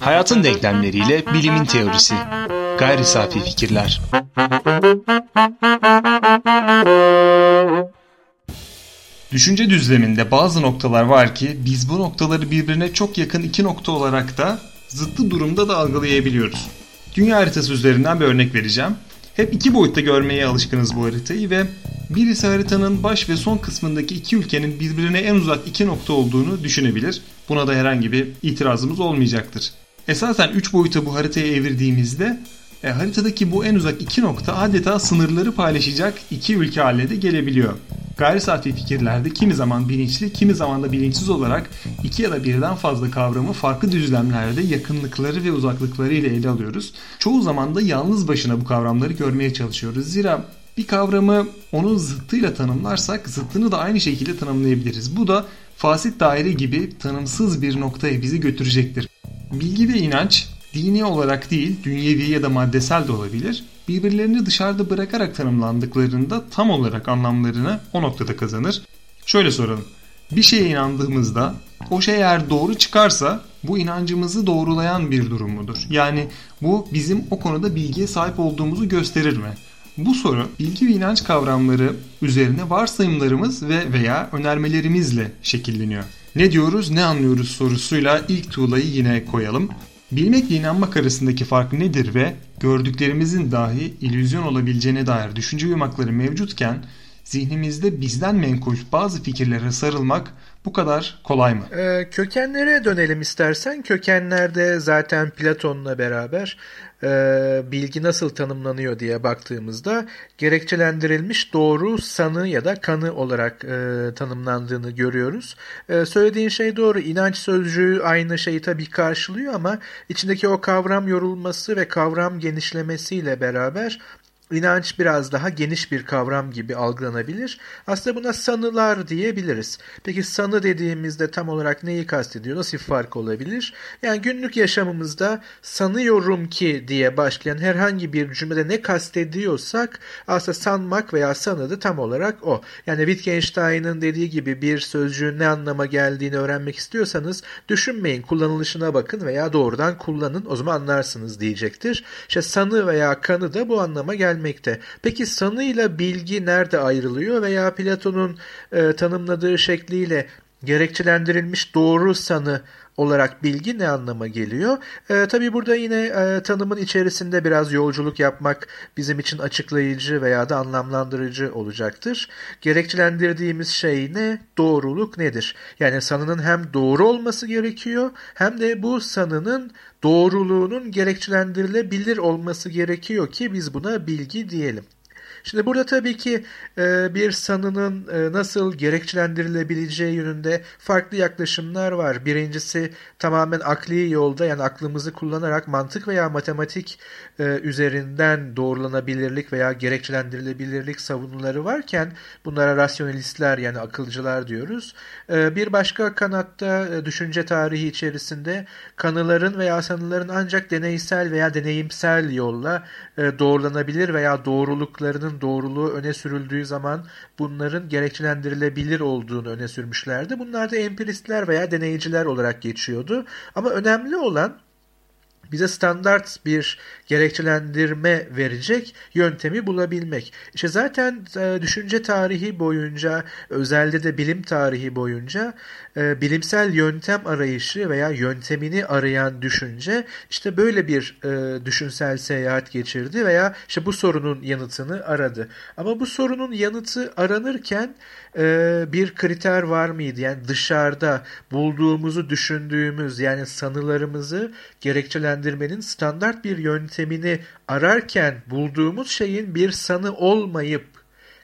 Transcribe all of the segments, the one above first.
Hayatın denklemleriyle bilimin teorisi. Gayri safi fikirler. Düşünce düzleminde bazı noktalar var ki biz bu noktaları birbirine çok yakın iki nokta olarak da zıttı durumda da algılayabiliyoruz. Dünya haritası üzerinden bir örnek vereceğim. Hep iki boyutta görmeye alışkınız bu haritayı ve birisi haritanın baş ve son kısmındaki iki ülkenin birbirine en uzak iki nokta olduğunu düşünebilir. Buna da herhangi bir itirazımız olmayacaktır. Esasen 3 boyuta bu haritayı evirdiğimizde e, haritadaki bu en uzak iki nokta adeta sınırları paylaşacak iki ülke haline de gelebiliyor. Gayri safi fikirlerde kimi zaman bilinçli, kimi zaman da bilinçsiz olarak iki ya da birden fazla kavramı farklı düzlemlerde yakınlıkları ve uzaklıkları ile ele alıyoruz. Çoğu zaman da yalnız başına bu kavramları görmeye çalışıyoruz. Zira bir kavramı onun zıttıyla tanımlarsak zıttını da aynı şekilde tanımlayabiliriz. Bu da fasit daire gibi tanımsız bir noktaya bizi götürecektir. Bilgi ve inanç dini olarak değil, dünyevi ya da maddesel de olabilir. Birbirlerini dışarıda bırakarak tanımlandıklarında tam olarak anlamlarını o noktada kazanır. Şöyle soralım. Bir şeye inandığımızda o şey eğer doğru çıkarsa bu inancımızı doğrulayan bir durum mudur? Yani bu bizim o konuda bilgiye sahip olduğumuzu gösterir mi? Bu soru bilgi ve inanç kavramları üzerine varsayımlarımız ve veya önermelerimizle şekilleniyor. Ne diyoruz, ne anlıyoruz sorusuyla ilk tuğlayı yine koyalım. Bilmekle inanmak arasındaki fark nedir ve gördüklerimizin dahi illüzyon olabileceğine dair düşünce yumakları mevcutken zihnimizde bizden menkul bazı fikirlere sarılmak bu kadar kolay mı? Ee, kökenlere dönelim istersen. Kökenlerde zaten Platon'la beraber e, bilgi nasıl tanımlanıyor diye baktığımızda gerekçelendirilmiş doğru sanı ya da kanı olarak e, tanımlandığını görüyoruz. E, söylediğin şey doğru. İnanç sözcüğü aynı şeyi tabii karşılıyor ama içindeki o kavram yorulması ve kavram genişlemesiyle beraber İnanç biraz daha geniş bir kavram gibi algılanabilir. Aslında buna sanılar diyebiliriz. Peki sanı dediğimizde tam olarak neyi kastediyor? Nasıl bir fark olabilir? Yani günlük yaşamımızda sanıyorum ki diye başlayan herhangi bir cümlede ne kastediyorsak aslında sanmak veya sanıdı tam olarak o. Yani Wittgenstein'ın dediği gibi bir sözcüğün ne anlama geldiğini öğrenmek istiyorsanız düşünmeyin, kullanılışına bakın veya doğrudan kullanın o zaman anlarsınız diyecektir. İşte sanı veya kanı da bu anlama gelmektedir gelmekte. Peki sanıyla bilgi nerede ayrılıyor veya Platon'un e, tanımladığı şekliyle gerekçelendirilmiş doğru sanı olarak bilgi ne anlama geliyor? E, tabii burada yine e, tanımın içerisinde biraz yolculuk yapmak bizim için açıklayıcı veya da anlamlandırıcı olacaktır. Gerekçelendirdiğimiz şey ne? Doğruluk nedir? Yani sanının hem doğru olması gerekiyor hem de bu sanının doğruluğunun gerekçelendirilebilir olması gerekiyor ki biz buna bilgi diyelim. Şimdi burada tabii ki e, bir sanının e, nasıl gerekçelendirilebileceği yönünde farklı yaklaşımlar var. Birincisi tamamen akli yolda yani aklımızı kullanarak mantık veya matematik e, üzerinden doğrulanabilirlik veya gerekçelendirilebilirlik savunuları varken bunlara rasyonalistler yani akılcılar diyoruz. Bir başka kanatta düşünce tarihi içerisinde kanıların veya sanıların ancak deneysel veya deneyimsel yolla doğrulanabilir veya doğruluklarının bunların doğruluğu öne sürüldüğü zaman bunların gerekçelendirilebilir olduğunu öne sürmüşlerdi. Bunlar da empiristler veya deneyiciler olarak geçiyordu. Ama önemli olan bize standart bir gerekçelendirme verecek yöntemi bulabilmek. İşte zaten e, düşünce tarihi boyunca, özellikle de bilim tarihi boyunca e, bilimsel yöntem arayışı veya yöntemini arayan düşünce işte böyle bir e, düşünsel seyahat geçirdi veya işte bu sorunun yanıtını aradı. Ama bu sorunun yanıtı aranırken bir kriter var mıydı? Yani dışarıda bulduğumuzu düşündüğümüz yani sanılarımızı gerekçelendirmenin standart bir yöntemini ararken bulduğumuz şeyin bir sanı olmayıp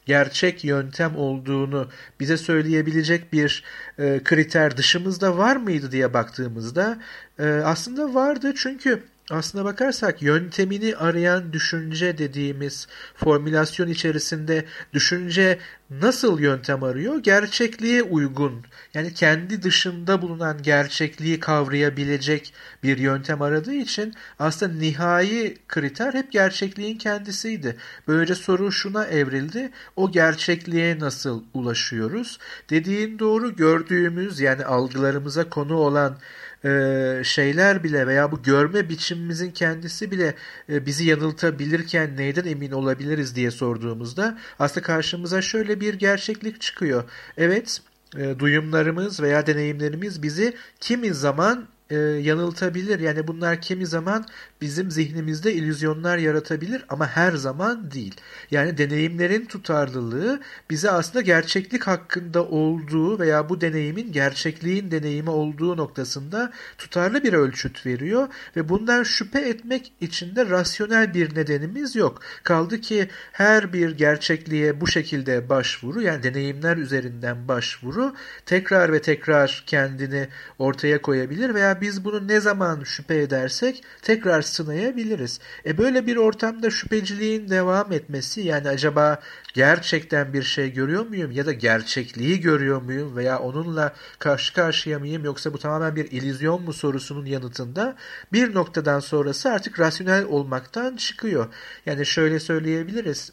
gerçek yöntem olduğunu bize söyleyebilecek bir e, kriter dışımızda var mıydı diye baktığımızda e, aslında vardı. Çünkü aslına bakarsak yöntemini arayan düşünce dediğimiz formülasyon içerisinde düşünce nasıl yöntem arıyor? Gerçekliğe uygun yani kendi dışında bulunan gerçekliği kavrayabilecek bir yöntem aradığı için aslında nihai kriter hep gerçekliğin kendisiydi. Böylece soru şuna evrildi. O gerçekliğe nasıl ulaşıyoruz? Dediğin doğru gördüğümüz yani algılarımıza konu olan e, şeyler bile veya bu görme biçimimizin kendisi bile e, bizi yanıltabilirken neyden emin olabiliriz diye sorduğumuzda aslında karşımıza şöyle bir gerçeklik çıkıyor. Evet e, duyumlarımız veya deneyimlerimiz bizi kimi zaman e, yanıltabilir. Yani bunlar kimi zaman bizim zihnimizde illüzyonlar yaratabilir ama her zaman değil. Yani deneyimlerin tutarlılığı bize aslında gerçeklik hakkında olduğu veya bu deneyimin gerçekliğin deneyimi olduğu noktasında tutarlı bir ölçüt veriyor ve bundan şüphe etmek için de rasyonel bir nedenimiz yok. Kaldı ki her bir gerçekliğe bu şekilde başvuru yani deneyimler üzerinden başvuru tekrar ve tekrar kendini ortaya koyabilir veya biz bunu ne zaman şüphe edersek tekrar sınayabiliriz. E böyle bir ortamda şüpheciliğin devam etmesi yani acaba gerçekten bir şey görüyor muyum ya da gerçekliği görüyor muyum veya onunla karşı karşıya mıyım yoksa bu tamamen bir illüzyon mu sorusunun yanıtında bir noktadan sonrası artık rasyonel olmaktan çıkıyor. Yani şöyle söyleyebiliriz.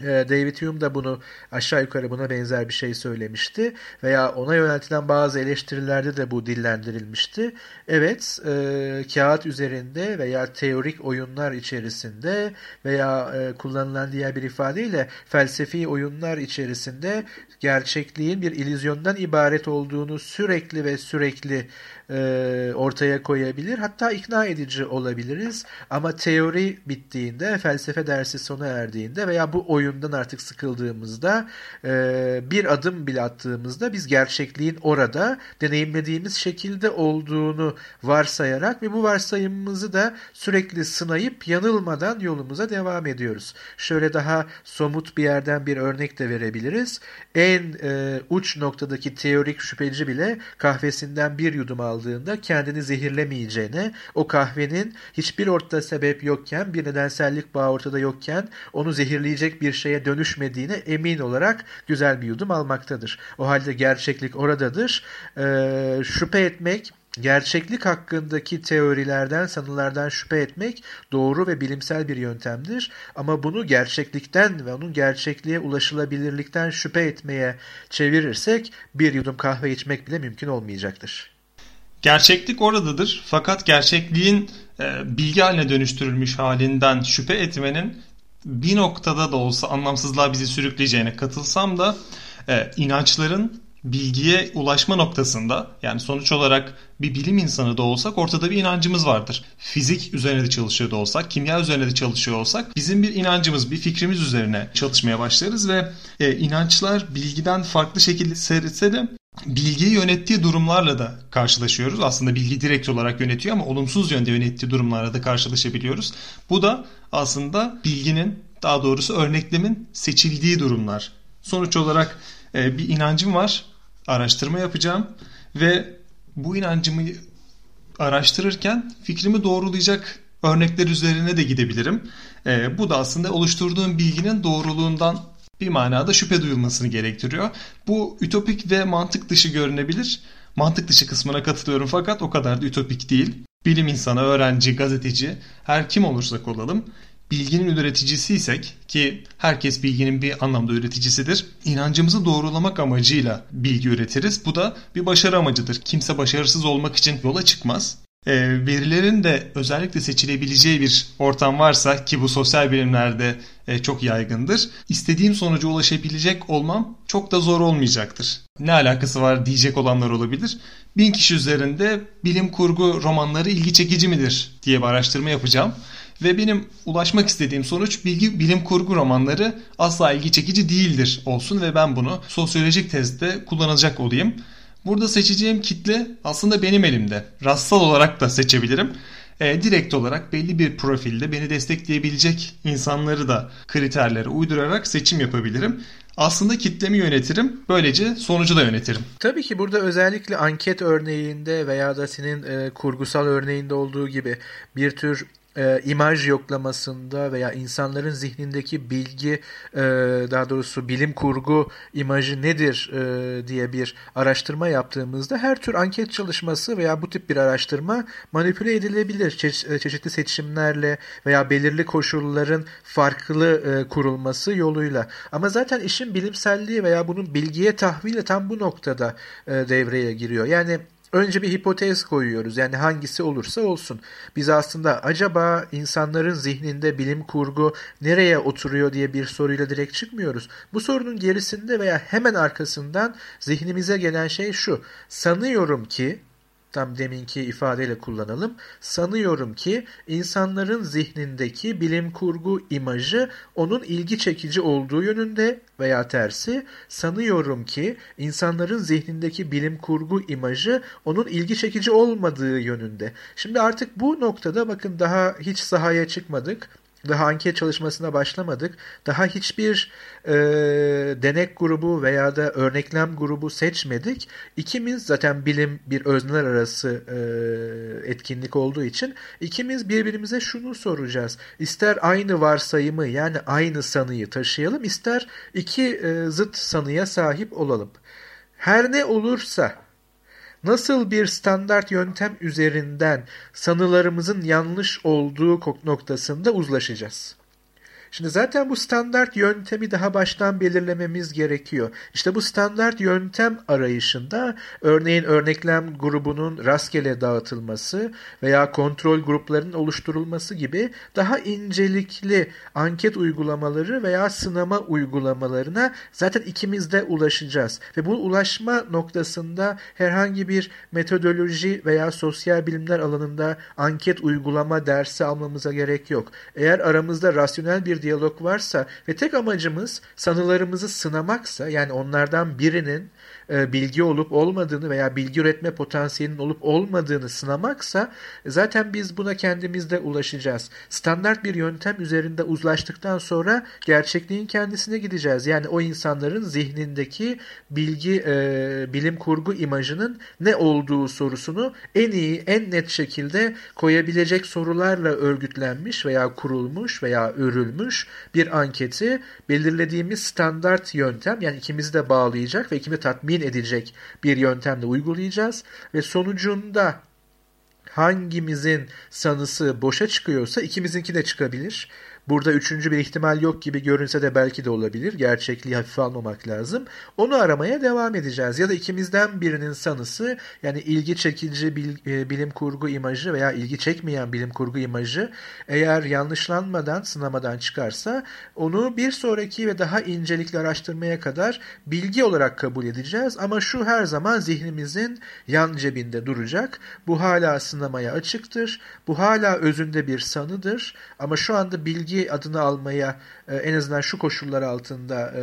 Ee, David Hume da bunu aşağı yukarı buna benzer bir şey söylemişti veya ona yöneltilen bazı eleştirilerde de bu dillendirilmişti. Evet, e, kağıt üzerinde veya teorik oyunlar içerisinde veya e, kullanılan diğer bir ifadeyle felsefi oyunlar içerisinde gerçekliğin bir illüzyondan ibaret olduğunu sürekli ve sürekli e, ortaya koyabilir. Hatta ikna edici olabiliriz. Ama teori bittiğinde, felsefe dersi sona erdiğinde veya bu oyundan artık sıkıldığımızda e, bir adım bile attığımızda biz gerçekliğin orada deneyimlediğimiz şekilde olduğunu varsayarak ve bu varsayımımızı da sürekli sınayıp yanılmadan yolumuza devam ediyoruz. Şöyle daha somut bir yerden bir örnek de verebiliriz. En e, uç noktadaki teorik şüpheci bile kahvesinden bir yudum aldı aldığında kendini zehirlemeyeceğine, o kahvenin hiçbir ortada sebep yokken, bir nedensellik bağı ortada yokken onu zehirleyecek bir şeye dönüşmediğine emin olarak güzel bir yudum almaktadır. O halde gerçeklik oradadır. Ee, şüphe etmek, Gerçeklik hakkındaki teorilerden, sanılardan şüphe etmek doğru ve bilimsel bir yöntemdir. Ama bunu gerçeklikten ve onun gerçekliğe ulaşılabilirlikten şüphe etmeye çevirirsek bir yudum kahve içmek bile mümkün olmayacaktır. Gerçeklik oradadır fakat gerçekliğin e, bilgi haline dönüştürülmüş halinden şüphe etmenin bir noktada da olsa anlamsızlığa bizi sürükleyeceğine katılsam da e, inançların bilgiye ulaşma noktasında yani sonuç olarak bir bilim insanı da olsak ortada bir inancımız vardır. Fizik üzerine de çalışıyor da olsak, kimya üzerine de çalışıyor olsak bizim bir inancımız, bir fikrimiz üzerine çalışmaya başlarız ve e, inançlar bilgiden farklı şekilde seyretse de bilgiyi yönettiği durumlarla da karşılaşıyoruz. Aslında bilgi direkt olarak yönetiyor ama olumsuz yönde yönettiği durumlarla da karşılaşabiliyoruz. Bu da aslında bilginin daha doğrusu örneklemin seçildiği durumlar. Sonuç olarak e, bir inancım var, araştırma yapacağım ve bu inancımı araştırırken fikrimi doğrulayacak örnekler üzerine de gidebilirim. E, bu da aslında oluşturduğum bilginin doğruluğundan bir manada şüphe duyulmasını gerektiriyor. Bu ütopik ve mantık dışı görünebilir. Mantık dışı kısmına katılıyorum fakat o kadar da ütopik değil. Bilim insanı, öğrenci, gazeteci her kim olursak olalım bilginin üreticisiysek ki herkes bilginin bir anlamda üreticisidir. İnancımızı doğrulamak amacıyla bilgi üretiriz. Bu da bir başarı amacıdır. Kimse başarısız olmak için yola çıkmaz e, verilerin de özellikle seçilebileceği bir ortam varsa ki bu sosyal bilimlerde e, çok yaygındır. İstediğim sonuca ulaşabilecek olmam çok da zor olmayacaktır. Ne alakası var diyecek olanlar olabilir. Bin kişi üzerinde bilim kurgu romanları ilgi çekici midir diye bir araştırma yapacağım. Ve benim ulaşmak istediğim sonuç bilgi bilim kurgu romanları asla ilgi çekici değildir olsun ve ben bunu sosyolojik tezde kullanacak olayım. Burada seçeceğim kitle aslında benim elimde. Rastsal olarak da seçebilirim. E, direkt olarak belli bir profilde beni destekleyebilecek insanları da kriterlere uydurarak seçim yapabilirim. Aslında kitlemi yönetirim. Böylece sonucu da yönetirim. Tabii ki burada özellikle anket örneğinde veya da senin e, kurgusal örneğinde olduğu gibi bir tür e, imaj yoklamasında veya insanların zihnindeki bilgi e, daha doğrusu bilim kurgu imajı nedir e, diye bir araştırma yaptığımızda her tür anket çalışması veya bu tip bir araştırma manipüle edilebilir çe- e, çeşitli seçimlerle veya belirli koşulların farklı e, kurulması yoluyla. Ama zaten işin bilimselliği veya bunun bilgiye tahvili tam bu noktada e, devreye giriyor. Yani önce bir hipotez koyuyoruz. Yani hangisi olursa olsun. Biz aslında acaba insanların zihninde bilim kurgu nereye oturuyor diye bir soruyla direkt çıkmıyoruz. Bu sorunun gerisinde veya hemen arkasından zihnimize gelen şey şu. Sanıyorum ki tam deminki ifadeyle kullanalım. Sanıyorum ki insanların zihnindeki bilim kurgu imajı onun ilgi çekici olduğu yönünde veya tersi sanıyorum ki insanların zihnindeki bilim kurgu imajı onun ilgi çekici olmadığı yönünde. Şimdi artık bu noktada bakın daha hiç sahaya çıkmadık. Daha anket çalışmasına başlamadık. Daha hiçbir e, denek grubu veya da örneklem grubu seçmedik. İkimiz zaten bilim bir özneler arası e, etkinlik olduğu için ikimiz birbirimize şunu soracağız. İster aynı varsayımı yani aynı sanıyı taşıyalım ister iki e, zıt sanıya sahip olalım. Her ne olursa nasıl bir standart yöntem üzerinden sanılarımızın yanlış olduğu noktasında uzlaşacağız. Şimdi zaten bu standart yöntemi daha baştan belirlememiz gerekiyor. İşte bu standart yöntem arayışında örneğin örneklem grubunun rastgele dağıtılması veya kontrol gruplarının oluşturulması gibi daha incelikli anket uygulamaları veya sınama uygulamalarına zaten ikimiz de ulaşacağız. Ve bu ulaşma noktasında herhangi bir metodoloji veya sosyal bilimler alanında anket uygulama dersi almamıza gerek yok. Eğer aramızda rasyonel bir diyalog varsa ve tek amacımız sanılarımızı sınamaksa yani onlardan birinin e, bilgi olup olmadığını veya bilgi üretme potansiyelinin olup olmadığını sınamaksa zaten biz buna kendimizde ulaşacağız. Standart bir yöntem üzerinde uzlaştıktan sonra gerçekliğin kendisine gideceğiz. Yani o insanların zihnindeki bilgi, e, bilim kurgu imajının ne olduğu sorusunu en iyi, en net şekilde koyabilecek sorularla örgütlenmiş veya kurulmuş veya örülmüş bir anketi belirlediğimiz standart yöntem yani ikimizi de bağlayacak ve ikimizi tatmin edecek bir yöntemle uygulayacağız ve sonucunda hangimizin sanısı boşa çıkıyorsa ikimizinki de çıkabilir. Burada üçüncü bir ihtimal yok gibi görünse de belki de olabilir. Gerçekliği hafife almamak lazım. Onu aramaya devam edeceğiz. Ya da ikimizden birinin sanısı yani ilgi çekici e, bilim kurgu imajı veya ilgi çekmeyen bilim kurgu imajı eğer yanlışlanmadan, sınamadan çıkarsa onu bir sonraki ve daha incelikli araştırmaya kadar bilgi olarak kabul edeceğiz. Ama şu her zaman zihnimizin yan cebinde duracak. Bu hala sınamaya açıktır. Bu hala özünde bir sanıdır. Ama şu anda bilgi bilgi adını almaya e, en azından şu koşullar altında e,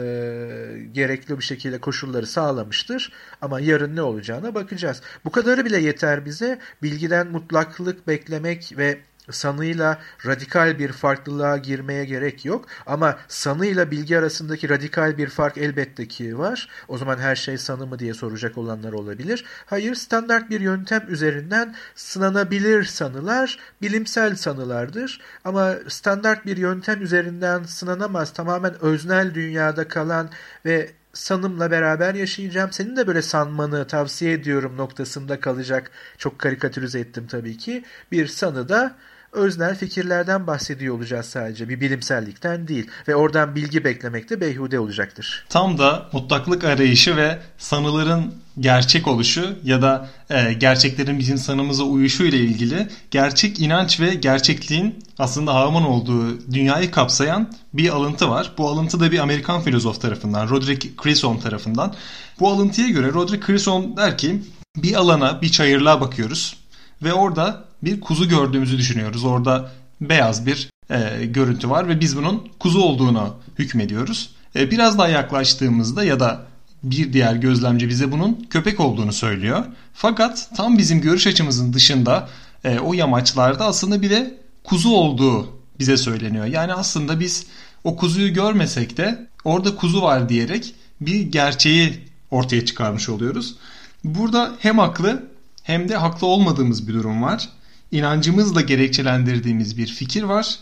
gerekli bir şekilde koşulları sağlamıştır. Ama yarın ne olacağına bakacağız. Bu kadarı bile yeter bize. Bilgiden mutlaklık beklemek ve sanıyla radikal bir farklılığa girmeye gerek yok. Ama sanıyla bilgi arasındaki radikal bir fark elbette ki var. O zaman her şey sanı mı diye soracak olanlar olabilir. Hayır standart bir yöntem üzerinden sınanabilir sanılar bilimsel sanılardır. Ama standart bir yöntem üzerinden sınanamaz tamamen öznel dünyada kalan ve sanımla beraber yaşayacağım. Senin de böyle sanmanı tavsiye ediyorum noktasında kalacak. Çok karikatürize ettim tabii ki. Bir sanı da öznel fikirlerden bahsediyor olacağız sadece. Bir bilimsellikten değil. Ve oradan bilgi beklemek de beyhude olacaktır. Tam da mutlaklık arayışı ve sanıların gerçek oluşu ya da e, gerçeklerin bizim sanımıza uyuşu ile ilgili gerçek inanç ve gerçekliğin aslında haman olduğu dünyayı kapsayan bir alıntı var. Bu alıntı da bir Amerikan filozof tarafından, Roderick Chisholm tarafından. Bu alıntıya göre Roderick Chisholm der ki bir alana, bir çayırlığa bakıyoruz ve orada bir kuzu gördüğümüzü düşünüyoruz. Orada beyaz bir e, görüntü var ve biz bunun kuzu olduğunu hükmediyoruz. E, biraz daha yaklaştığımızda ya da bir diğer gözlemci bize bunun köpek olduğunu söylüyor. Fakat tam bizim görüş açımızın dışında e, o yamaçlarda aslında bir de kuzu olduğu bize söyleniyor. Yani aslında biz o kuzuyu görmesek de orada kuzu var diyerek bir gerçeği ortaya çıkarmış oluyoruz. Burada hem haklı hem de haklı olmadığımız bir durum var. İnancımızla gerekçelendirdiğimiz bir fikir var.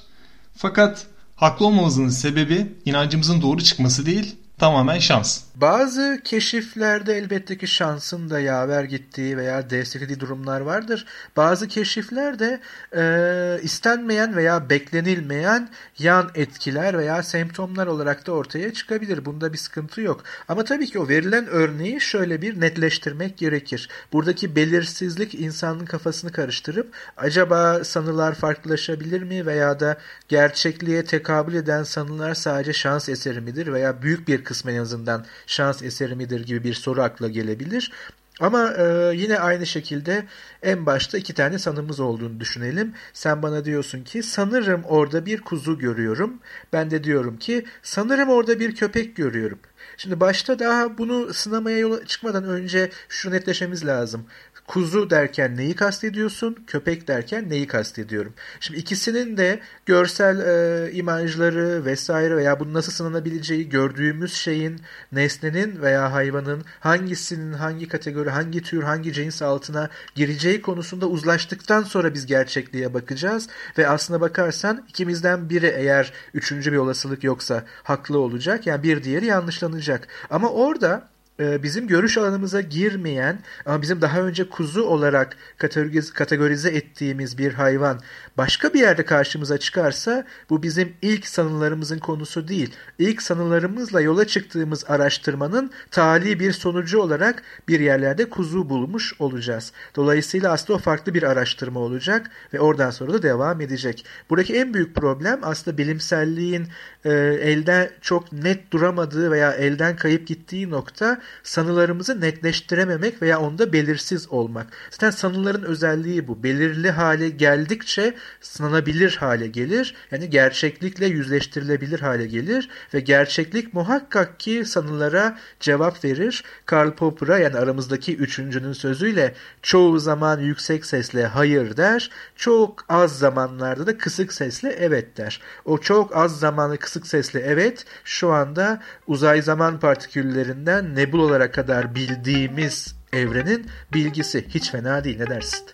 Fakat haklı olmamızın sebebi inancımızın doğru çıkması değil, tamamen şans. Bazı keşiflerde elbette ki şansın da yaver gittiği veya desteklediği durumlar vardır. Bazı keşiflerde e, istenmeyen veya beklenilmeyen yan etkiler veya semptomlar olarak da ortaya çıkabilir. Bunda bir sıkıntı yok. Ama tabii ki o verilen örneği şöyle bir netleştirmek gerekir. Buradaki belirsizlik insanın kafasını karıştırıp acaba sanılar farklılaşabilir mi veya da gerçekliğe tekabül eden sanılar sadece şans eseri midir veya büyük bir kısmı en azından şans eseri midir gibi bir soru akla gelebilir. Ama e, yine aynı şekilde en başta iki tane sanımız olduğunu düşünelim. Sen bana diyorsun ki sanırım orada bir kuzu görüyorum. Ben de diyorum ki sanırım orada bir köpek görüyorum. Şimdi başta daha bunu sınamaya yola çıkmadan önce şu netleşmemiz lazım. Kuzu derken neyi kastediyorsun? Köpek derken neyi kastediyorum? Şimdi ikisinin de görsel e, imajları vesaire veya bunu nasıl sınanabileceği gördüğümüz şeyin, nesnenin veya hayvanın hangisinin hangi kategori, hangi tür, hangi cins altına gireceği konusunda uzlaştıktan sonra biz gerçekliğe bakacağız. Ve aslına bakarsan ikimizden biri eğer üçüncü bir olasılık yoksa haklı olacak. Yani bir diğeri yanlışlanacak. Ama orada bizim görüş alanımıza girmeyen ama bizim daha önce kuzu olarak kategorize, kategorize ettiğimiz bir hayvan başka bir yerde karşımıza çıkarsa bu bizim ilk sanılarımızın konusu değil. İlk sanılarımızla yola çıktığımız araştırmanın tali bir sonucu olarak bir yerlerde kuzu bulmuş olacağız. Dolayısıyla aslında o farklı bir araştırma olacak ve oradan sonra da devam edecek. Buradaki en büyük problem aslında bilimselliğin e, elden çok net duramadığı veya elden kayıp gittiği nokta sanılarımızı netleştirememek veya onda belirsiz olmak. Zaten sanıların özelliği bu. Belirli hale geldikçe sınanabilir hale gelir. Yani gerçeklikle yüzleştirilebilir hale gelir ve gerçeklik muhakkak ki sanılara cevap verir. Karl Popper'a yani aramızdaki üçüncünün sözüyle çoğu zaman yüksek sesle hayır der, çok az zamanlarda da kısık sesle evet der. O çok az zamanı kısık sesle evet şu anda uzay zaman partiküllerinden nebulalara kadar bildiğimiz evrenin bilgisi hiç fena değil ne dersin?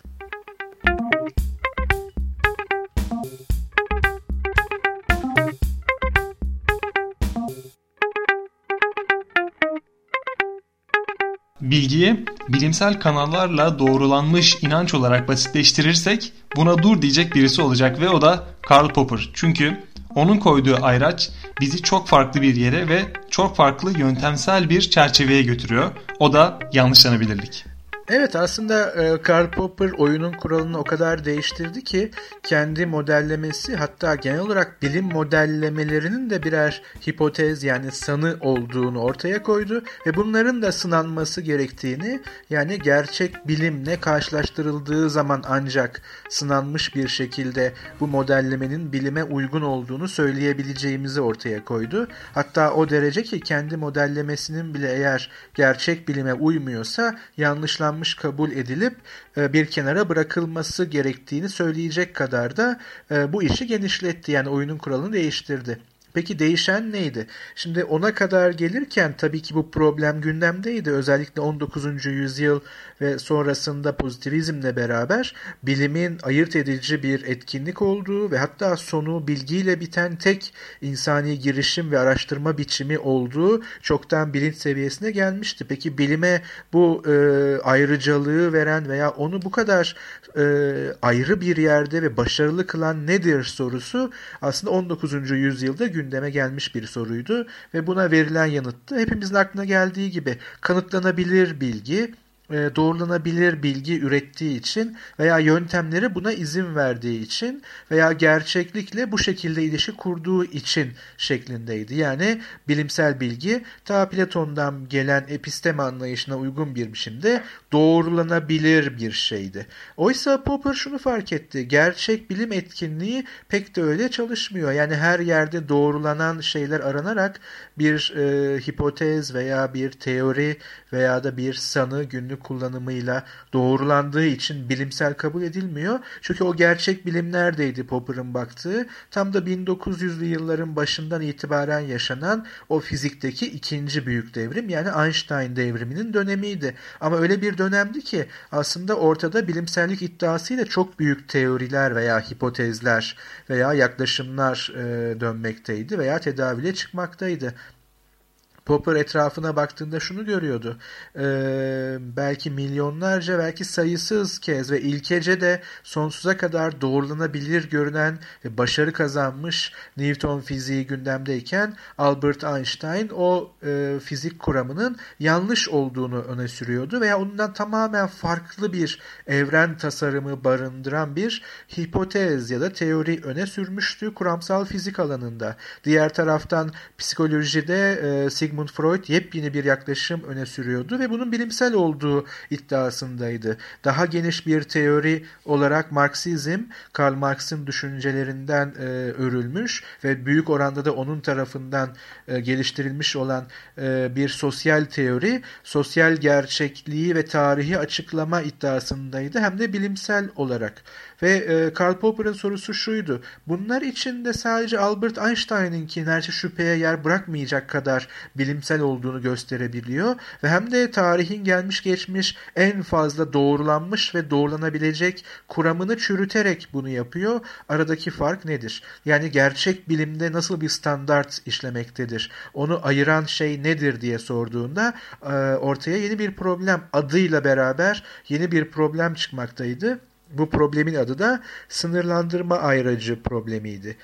Bilgiyi bilimsel kanallarla doğrulanmış inanç olarak basitleştirirsek buna dur diyecek birisi olacak ve o da Karl Popper. Çünkü onun koyduğu ayraç bizi çok farklı bir yere ve çok farklı yöntemsel bir çerçeveye götürüyor. O da yanlışlanabilirlik. Evet aslında e, Karl Popper oyunun kuralını o kadar değiştirdi ki kendi modellemesi hatta genel olarak bilim modellemelerinin de birer hipotez yani sanı olduğunu ortaya koydu ve bunların da sınanması gerektiğini yani gerçek bilimle karşılaştırıldığı zaman ancak sınanmış bir şekilde bu modellemenin bilime uygun olduğunu söyleyebileceğimizi ortaya koydu. Hatta o derece ki kendi modellemesinin bile eğer gerçek bilime uymuyorsa yanlışlanmış yanlış kabul edilip e, bir kenara bırakılması gerektiğini söyleyecek kadar da e, bu işi genişletti. Yani oyunun kuralını değiştirdi. Peki değişen neydi? Şimdi ona kadar gelirken tabii ki bu problem gündemdeydi. Özellikle 19. yüzyıl ve sonrasında pozitivizmle beraber bilimin ayırt edici bir etkinlik olduğu ve hatta sonu bilgiyle biten tek insani girişim ve araştırma biçimi olduğu çoktan bilinç seviyesine gelmişti. Peki bilime bu e, ayrıcalığı veren veya onu bu kadar e, ayrı bir yerde ve başarılı kılan nedir sorusu aslında 19. yüzyılda gündeme gelmiş bir soruydu ve buna verilen yanıttı. Hepimizin aklına geldiği gibi kanıtlanabilir bilgi, e, doğrulanabilir bilgi ürettiği için veya yöntemleri buna izin verdiği için veya gerçeklikle bu şekilde ilişki kurduğu için şeklindeydi. Yani bilimsel bilgi ta Platon'dan gelen episteme anlayışına uygun bir biçimde doğrulanabilir bir şeydi. Oysa Popper şunu fark etti. Gerçek bilim etkinliği pek de öyle çalışmıyor. Yani her yerde doğrulanan şeyler aranarak bir e, hipotez veya bir teori veya da bir sanı günlük kullanımıyla doğrulandığı için bilimsel kabul edilmiyor. Çünkü o gerçek bilim neredeydi Popper'ın baktığı? Tam da 1900'lü yılların başından itibaren yaşanan o fizikteki ikinci büyük devrim yani Einstein devriminin dönemiydi. Ama öyle bir dönemdi ki aslında ortada bilimsellik iddiasıyla çok büyük teoriler veya hipotezler veya yaklaşımlar dönmekteydi veya tedavüle çıkmaktaydı. Popper etrafına baktığında şunu görüyordu. Ee, belki milyonlarca, belki sayısız kez ve ilkece de sonsuza kadar doğrulanabilir görünen ve başarı kazanmış Newton fiziği gündemdeyken Albert Einstein o e, fizik kuramının yanlış olduğunu öne sürüyordu veya ondan tamamen farklı bir evren tasarımı barındıran bir hipotez ya da teori öne sürmüştü kuramsal fizik alanında. Diğer taraftan psikolojide e, Sigmund Sigmund Freud yepyeni bir yaklaşım öne sürüyordu ve bunun bilimsel olduğu iddiasındaydı. Daha geniş bir teori olarak Marksizm, Karl Marx'ın düşüncelerinden e, örülmüş ve büyük oranda da onun tarafından e, geliştirilmiş olan e, bir sosyal teori, sosyal gerçekliği ve tarihi açıklama iddiasındaydı hem de bilimsel olarak. Ve e, Karl Popper'ın sorusu şuydu. Bunlar içinde sadece Albert Einstein'ınki neredeyse şüpheye yer bırakmayacak kadar bilimsel olduğunu gösterebiliyor. Ve hem de tarihin gelmiş geçmiş en fazla doğrulanmış ve doğrulanabilecek kuramını çürüterek bunu yapıyor. Aradaki fark nedir? Yani gerçek bilimde nasıl bir standart işlemektedir? Onu ayıran şey nedir diye sorduğunda e, ortaya yeni bir problem adıyla beraber yeni bir problem çıkmaktaydı. Bu problemin adı da sınırlandırma ayracı problemiydi.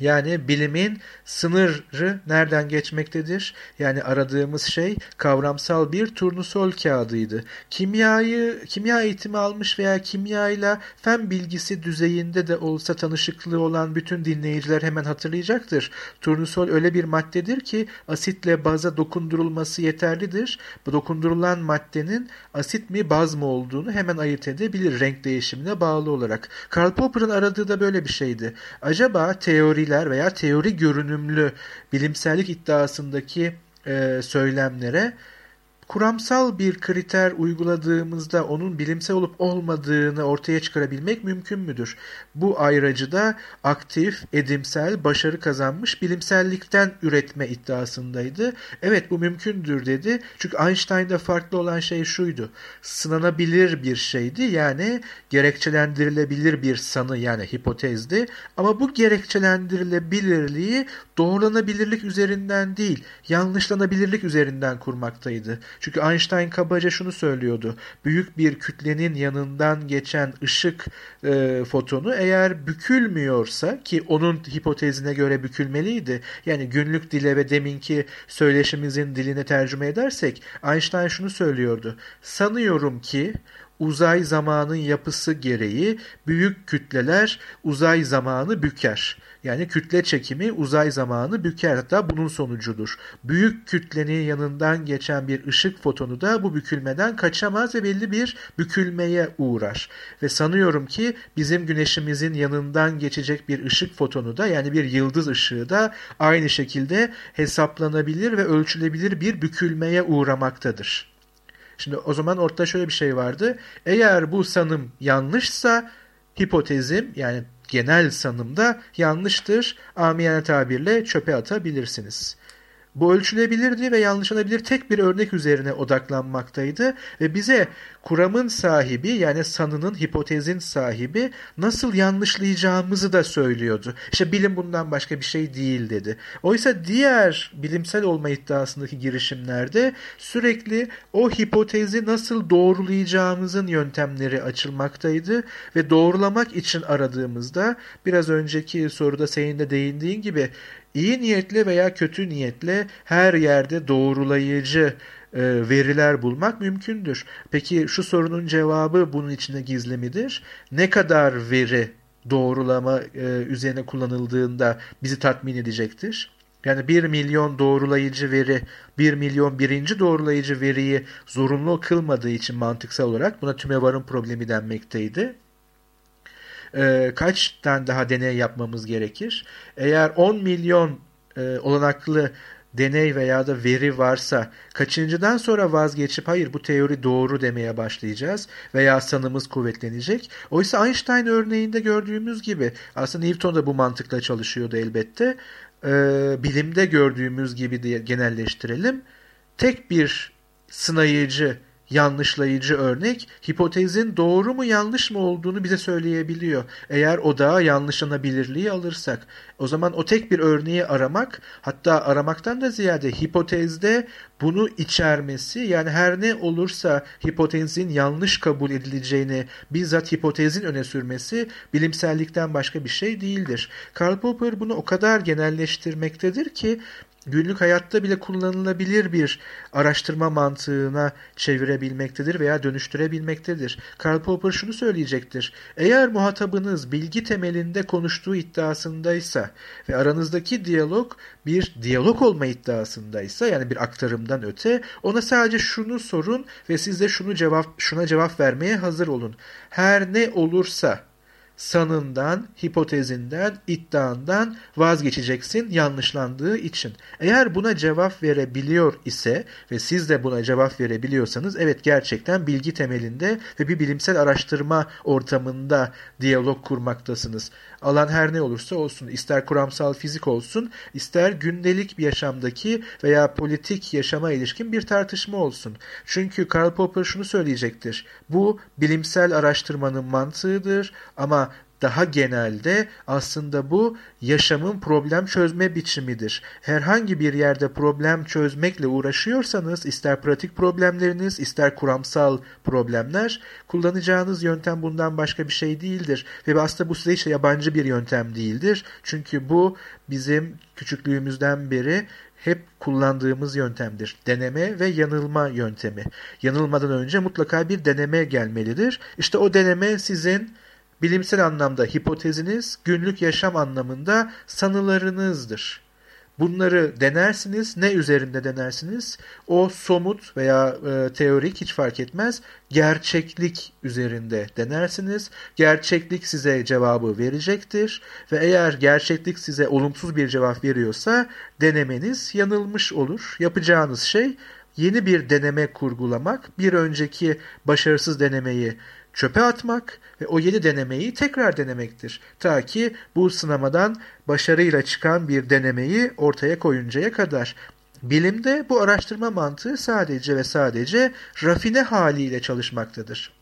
Yani bilimin sınırı nereden geçmektedir? Yani aradığımız şey kavramsal bir turnusol kağıdıydı. Kimyayı, kimya eğitimi almış veya kimyayla fen bilgisi düzeyinde de olsa tanışıklığı olan bütün dinleyiciler hemen hatırlayacaktır. Turnusol öyle bir maddedir ki asitle baza dokundurulması yeterlidir. Bu dokundurulan maddenin asit mi baz mı olduğunu hemen ayırt edebilir renk değişimine bağlı olarak. Karl Popper'ın aradığı da böyle bir şeydi. Acaba teori teoriler veya teori görünümlü bilimsellik iddiasındaki e, söylemlere kuramsal bir kriter uyguladığımızda onun bilimsel olup olmadığını ortaya çıkarabilmek mümkün müdür? Bu ayracı aktif, edimsel, başarı kazanmış bilimsellikten üretme iddiasındaydı. Evet bu mümkündür dedi. Çünkü Einstein'da farklı olan şey şuydu. Sınanabilir bir şeydi yani gerekçelendirilebilir bir sanı yani hipotezdi. Ama bu gerekçelendirilebilirliği doğrulanabilirlik üzerinden değil yanlışlanabilirlik üzerinden kurmaktaydı. Çünkü Einstein kabaca şunu söylüyordu. Büyük bir kütlenin yanından geçen ışık e, fotonu eğer bükülmüyorsa ki onun hipotezine göre bükülmeliydi. Yani günlük dile ve deminki söyleşimizin diline tercüme edersek Einstein şunu söylüyordu. Sanıyorum ki uzay zamanın yapısı gereği büyük kütleler uzay zamanı büker. Yani kütle çekimi uzay zamanı büker hatta bunun sonucudur. Büyük kütlenin yanından geçen bir ışık fotonu da bu bükülmeden kaçamaz ve belli bir bükülmeye uğrar. Ve sanıyorum ki bizim güneşimizin yanından geçecek bir ışık fotonu da yani bir yıldız ışığı da aynı şekilde hesaplanabilir ve ölçülebilir bir bükülmeye uğramaktadır. Şimdi o zaman ortada şöyle bir şey vardı. Eğer bu sanım yanlışsa hipotezim yani genel sanımda yanlıştır. Amiyane tabirle çöpe atabilirsiniz. Bu ölçülebilirdi ve yanlışlanabilir tek bir örnek üzerine odaklanmaktaydı ve bize kuramın sahibi yani sanının hipotezin sahibi nasıl yanlışlayacağımızı da söylüyordu. İşte bilim bundan başka bir şey değil dedi. Oysa diğer bilimsel olma iddiasındaki girişimlerde sürekli o hipotezi nasıl doğrulayacağımızın yöntemleri açılmaktaydı ve doğrulamak için aradığımızda biraz önceki soruda senin de değindiğin gibi iyi niyetle veya kötü niyetle her yerde doğrulayıcı e, veriler bulmak mümkündür. Peki şu sorunun cevabı bunun içinde gizli midir? Ne kadar veri doğrulama e, üzerine kullanıldığında bizi tatmin edecektir? Yani 1 milyon doğrulayıcı veri, 1 milyon birinci doğrulayıcı veriyi zorunlu kılmadığı için mantıksal olarak buna tümevarın problemi denmekteydi e, kaç tane daha deney yapmamız gerekir? Eğer 10 milyon e, olanaklı deney veya da veri varsa kaçıncıdan sonra vazgeçip hayır bu teori doğru demeye başlayacağız veya sanımız kuvvetlenecek. Oysa Einstein örneğinde gördüğümüz gibi aslında Newton da bu mantıkla çalışıyordu elbette. Ee, bilimde gördüğümüz gibi diye genelleştirelim. Tek bir sınayıcı yanlışlayıcı örnek hipotezin doğru mu yanlış mı olduğunu bize söyleyebiliyor. Eğer odağa yanlışlanabilirliği alırsak o zaman o tek bir örneği aramak hatta aramaktan da ziyade hipotezde bunu içermesi yani her ne olursa hipotezin yanlış kabul edileceğini bizzat hipotezin öne sürmesi bilimsellikten başka bir şey değildir. Karl Popper bunu o kadar genelleştirmektedir ki günlük hayatta bile kullanılabilir bir araştırma mantığına çevirebilmektedir veya dönüştürebilmektedir. Karl Popper şunu söyleyecektir. Eğer muhatabınız bilgi temelinde konuştuğu iddiasındaysa ve aranızdaki diyalog bir diyalog olma iddiasındaysa yani bir aktarımdan öte ona sadece şunu sorun ve siz de şunu cevap şuna cevap vermeye hazır olun. Her ne olursa sanından, hipotezinden, iddiandan vazgeçeceksin yanlışlandığı için. Eğer buna cevap verebiliyor ise ve siz de buna cevap verebiliyorsanız evet gerçekten bilgi temelinde ve bir bilimsel araştırma ortamında diyalog kurmaktasınız. Alan her ne olursa olsun, ister kuramsal fizik olsun, ister gündelik bir yaşamdaki veya politik yaşama ilişkin bir tartışma olsun. Çünkü Karl Popper şunu söyleyecektir. Bu bilimsel araştırmanın mantığıdır ama daha genelde aslında bu yaşamın problem çözme biçimidir. Herhangi bir yerde problem çözmekle uğraşıyorsanız ister pratik problemleriniz ister kuramsal problemler kullanacağınız yöntem bundan başka bir şey değildir. Ve aslında bu size hiç yabancı bir yöntem değildir. Çünkü bu bizim küçüklüğümüzden beri hep kullandığımız yöntemdir. Deneme ve yanılma yöntemi. Yanılmadan önce mutlaka bir deneme gelmelidir. İşte o deneme sizin bilimsel anlamda hipoteziniz, günlük yaşam anlamında sanılarınızdır. Bunları denersiniz. Ne üzerinde denersiniz? O somut veya e, teorik hiç fark etmez. Gerçeklik üzerinde denersiniz. Gerçeklik size cevabı verecektir. Ve eğer gerçeklik size olumsuz bir cevap veriyorsa denemeniz yanılmış olur. Yapacağınız şey yeni bir deneme kurgulamak, bir önceki başarısız denemeyi çöpe atmak ve o yeni denemeyi tekrar denemektir. Ta ki bu sınamadan başarıyla çıkan bir denemeyi ortaya koyuncaya kadar. Bilimde bu araştırma mantığı sadece ve sadece rafine haliyle çalışmaktadır.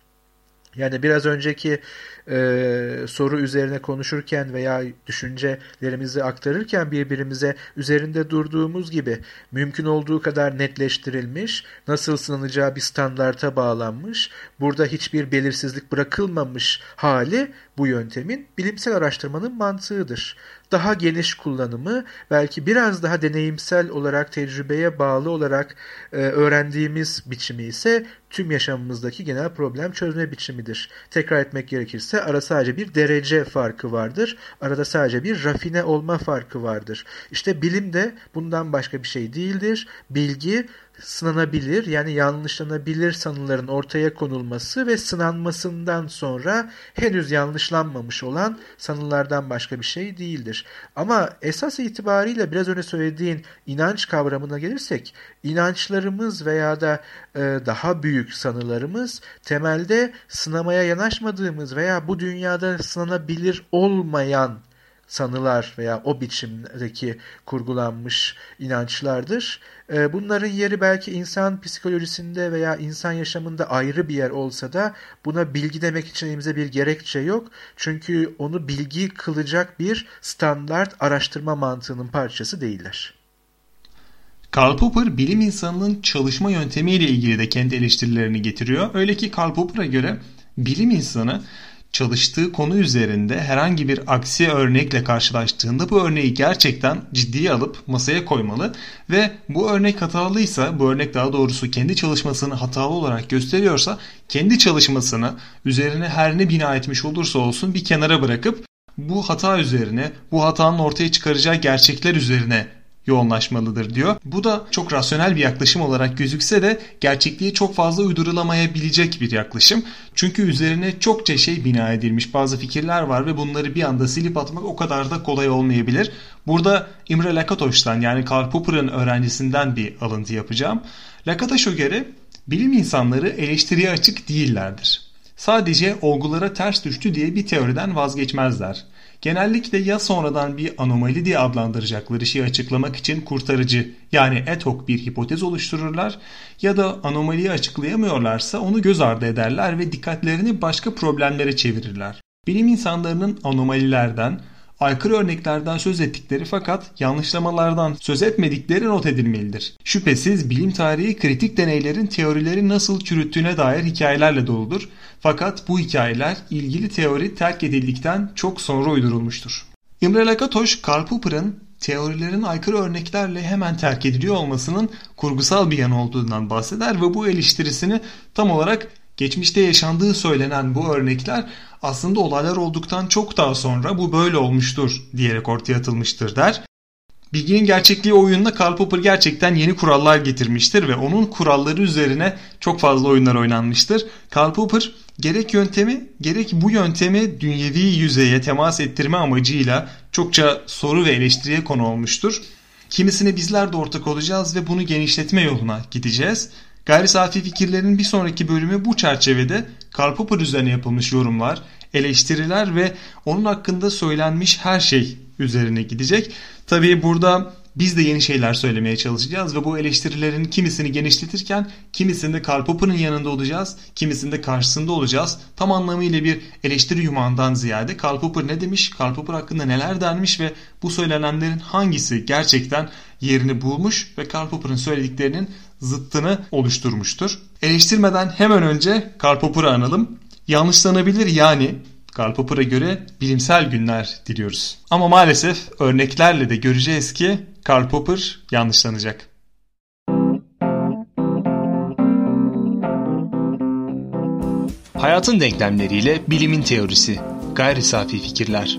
Yani biraz önceki e, soru üzerine konuşurken veya düşüncelerimizi aktarırken birbirimize üzerinde durduğumuz gibi mümkün olduğu kadar netleştirilmiş, nasıl sınanacağı bir standarta bağlanmış, burada hiçbir belirsizlik bırakılmamış hali bu yöntemin bilimsel araştırmanın mantığıdır daha geniş kullanımı belki biraz daha deneyimsel olarak tecrübeye bağlı olarak e, öğrendiğimiz biçimi ise tüm yaşamımızdaki genel problem çözme biçimidir. Tekrar etmek gerekirse ara sadece bir derece farkı vardır. Arada sadece bir rafine olma farkı vardır. İşte bilim de bundan başka bir şey değildir. Bilgi sınanabilir yani yanlışlanabilir sanıların ortaya konulması ve sınanmasından sonra henüz yanlışlanmamış olan sanılardan başka bir şey değildir. Ama esas itibariyle biraz önce söylediğin inanç kavramına gelirsek inançlarımız veya da e, daha büyük sanılarımız temelde sınamaya yanaşmadığımız veya bu dünyada sınanabilir olmayan sanılar veya o biçimdeki kurgulanmış inançlardır. Ee, bunların yeri belki insan psikolojisinde veya insan yaşamında ayrı bir yer olsa da buna bilgi demek için elimize bir gerekçe yok. Çünkü onu bilgi kılacak bir standart araştırma mantığının parçası değiller. Karl Popper bilim insanının çalışma yöntemiyle ilgili de kendi eleştirilerini getiriyor. Öyle ki Karl Popper'a göre bilim insanı çalıştığı konu üzerinde herhangi bir aksi örnekle karşılaştığında bu örneği gerçekten ciddiye alıp masaya koymalı ve bu örnek hatalıysa, bu örnek daha doğrusu kendi çalışmasını hatalı olarak gösteriyorsa kendi çalışmasını üzerine her ne bina etmiş olursa olsun bir kenara bırakıp bu hata üzerine, bu hatanın ortaya çıkaracağı gerçekler üzerine yoğunlaşmalıdır diyor. Bu da çok rasyonel bir yaklaşım olarak gözükse de gerçekliği çok fazla uydurulamayabilecek bir yaklaşım. Çünkü üzerine çokça şey bina edilmiş bazı fikirler var ve bunları bir anda silip atmak o kadar da kolay olmayabilir. Burada Imre Lakatoş'tan yani Karl Popper'ın öğrencisinden bir alıntı yapacağım. Lakatoş'a göre bilim insanları eleştiriye açık değillerdir. Sadece olgulara ters düştü diye bir teoriden vazgeçmezler. Genellikle ya sonradan bir anomali diye adlandıracakları şeyi açıklamak için kurtarıcı yani ad hoc bir hipotez oluştururlar ya da anomaliyi açıklayamıyorlarsa onu göz ardı ederler ve dikkatlerini başka problemlere çevirirler. Bilim insanlarının anomalilerden, aykırı örneklerden söz ettikleri fakat yanlışlamalardan söz etmedikleri not edilmelidir. Şüphesiz bilim tarihi kritik deneylerin teorileri nasıl çürüttüğüne dair hikayelerle doludur. Fakat bu hikayeler ilgili teori terk edildikten çok sonra uydurulmuştur. Imre Lakatoş, Karl Popper'ın teorilerin aykırı örneklerle hemen terk ediliyor olmasının kurgusal bir yan olduğundan bahseder ve bu eleştirisini tam olarak geçmişte yaşandığı söylenen bu örnekler aslında olaylar olduktan çok daha sonra bu böyle olmuştur diyerek ortaya atılmıştır der. Bilginin gerçekliği oyununa Karl Popper gerçekten yeni kurallar getirmiştir ve onun kuralları üzerine çok fazla oyunlar oynanmıştır. Karl Popper gerek yöntemi gerek bu yöntemi dünyevi yüzeye temas ettirme amacıyla çokça soru ve eleştiriye konu olmuştur. Kimisine bizler de ortak olacağız ve bunu genişletme yoluna gideceğiz. Gayri safi fikirlerin bir sonraki bölümü bu çerçevede Karl Popper üzerine yapılmış yorumlar, eleştiriler ve onun hakkında söylenmiş her şey üzerine gidecek. Tabii burada biz de yeni şeyler söylemeye çalışacağız ve bu eleştirilerin kimisini genişletirken kimisinde Karl Popper'ın yanında olacağız, kimisinde karşısında olacağız. Tam anlamıyla bir eleştiri yumağından ziyade Karl Popper ne demiş, Karl Popper hakkında neler denmiş ve bu söylenenlerin hangisi gerçekten yerini bulmuş ve Karl Popper'ın söylediklerinin zıttını oluşturmuştur. Eleştirmeden hemen önce Karl Popper'ı analım. Yanlışlanabilir yani Karl Popper'a göre bilimsel günler diliyoruz. Ama maalesef örneklerle de göreceğiz ki Karl Popper yanlışlanacak. Hayatın denklemleriyle bilimin teorisi. Gayri safi fikirler.